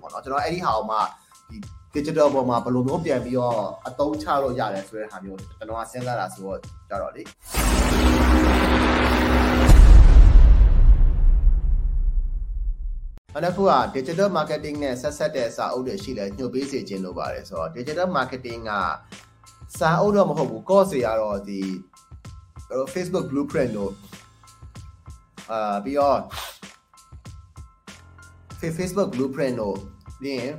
ဘူးပေါ့နော်ကျွန်တော်အဲ့ဒီဟာကိုမှဒီ digital ပေါ်မှာဘယ်လိုမျိုးပြန်ပြီးတော့အသုံးချလို့ရတယ်ဆိုတဲ့ဟာမျိုးကျွန်တော်ကစဉ်းစားတာဆိုတော့ကြတော့လေအဲ့ဒါက digital marketing နဲ့ဆက်ဆက်တဲ့စာအုပ်တွေရှိလဲညှို့ပေးစေခြင်းလို့ပါတယ်ဆိုတော့ digital marketing ကစာအုပ်တော့မဟုတ်ဘူး course တွေကတော့ဒီ Facebook blueprint တို့အာပြီးတော့ Facebook blueprint တို့ပြီးရင်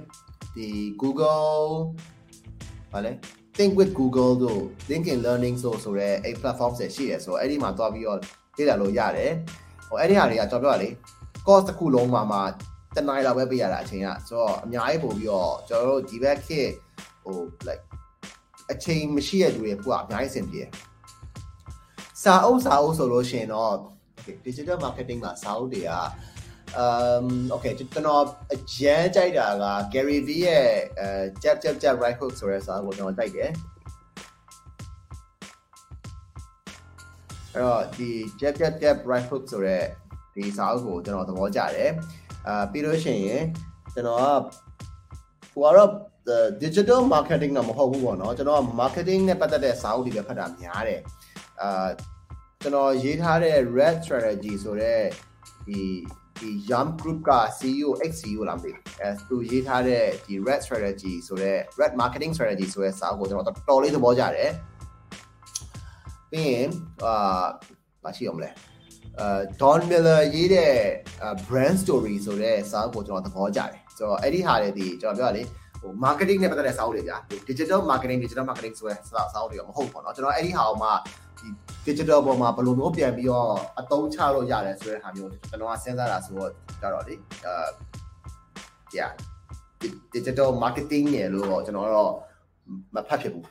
ဒီ Google ဗာလဲ Think with Google တို့ LinkedIn Learning ဆိုဆိုရဲအဲ့ platform တွေရှိရဆိုတော့အဲ့ဒီမှာတွားပြီးတော့လေ့လာလို့ရတယ်ဟိုအဲ့ဒီဟာတွေကကျွန်တော်ပြောရလေ course တစ်ခုလုံးမှာမှာတနင်္လာလောက်ပဲပေးရတာအချိန်ကဆိုတော့အများကြီးပို့ပြီးတော့ကျွန်တော်တို့ဒီဘက်ခေတ်ဟို like အချိန်မရှိတဲ့လူတွေကအများကြီးစင်ပြေစာအုပ်စာအုပ်ဆိုလို့ရှိရင်တော့ okay digital marketing မှာစာအုပ်တွေက um okay ကျွန်တော်အကျန်းကြိုက်တာက Gary Vee ရဲ့အဲ jab jab jab right hook ဆိုတဲ့စာအုပ်ကိုကျွန်တော်ကြိုက်တယ်အဲ့တော့ဒီ jab jab jab right hook ဆိုတဲ့ဒီစာအုပ်ကိုကျွန်တော်သဘောကျတယ်အာပြီးလို့ရှိရင်ကျွန်တော်ကဟိုကတော့ digital marketing တော့မဟုတ်ဘူးပေါ့နော်ကျွန်တော် marketing နဲ့ပတ်သက်တဲ့စာအုပ်တွေပဲဖတ်တာများတယ်အာကျွန်တော်ရေးထားတဲ့ red strategy ဆိုတဲ့ဒီ ဒီ Yum Group က CEO ex CEO လာပြီအဲသူရေးထားတဲ့ဒီ red strategy ဆိုတဲ့ red marketing strategy ဆိုတဲ့စာအုပ်ကိုကျွန်တော်တော်တော်လေးသဘောကျတယ်ပြီးရင်အာမရှိအောင်မလဲအာ Don Miller ရေးတဲ့ brand story ဆိုတဲ့စာအုပ်ကိုကျွန်တော်သဘောကျတယ်ဆိုတော့အဲ့ဒီဟာတွေဒီကျွန်တော်ပြောရလေဟို marketing နဲ့ပတ်သက်တဲ့စာအုပ်တွေကြာ digital marketing digital marketing ဆိုတဲ့စာအုပ်တွေကမဟုတ်ဘူးပေါ့နော်ကျွန်တော်အဲ့ဒီဟာကိုမှ ဒီ digital ပေါ်မှာဘယ်လိုမျိုးပြန်ပြီးတော့အသုံးချလို့ရတယ်ဆိုတဲ့ဟာမျိုးကျွန်တော်ကစဉ်းစားတာဆိုတော့ကြတော့လေအာ yeah digital marketing ရလို့တော့ကျွန်တော်တော့မဖတ်ဖြစ်ဘူး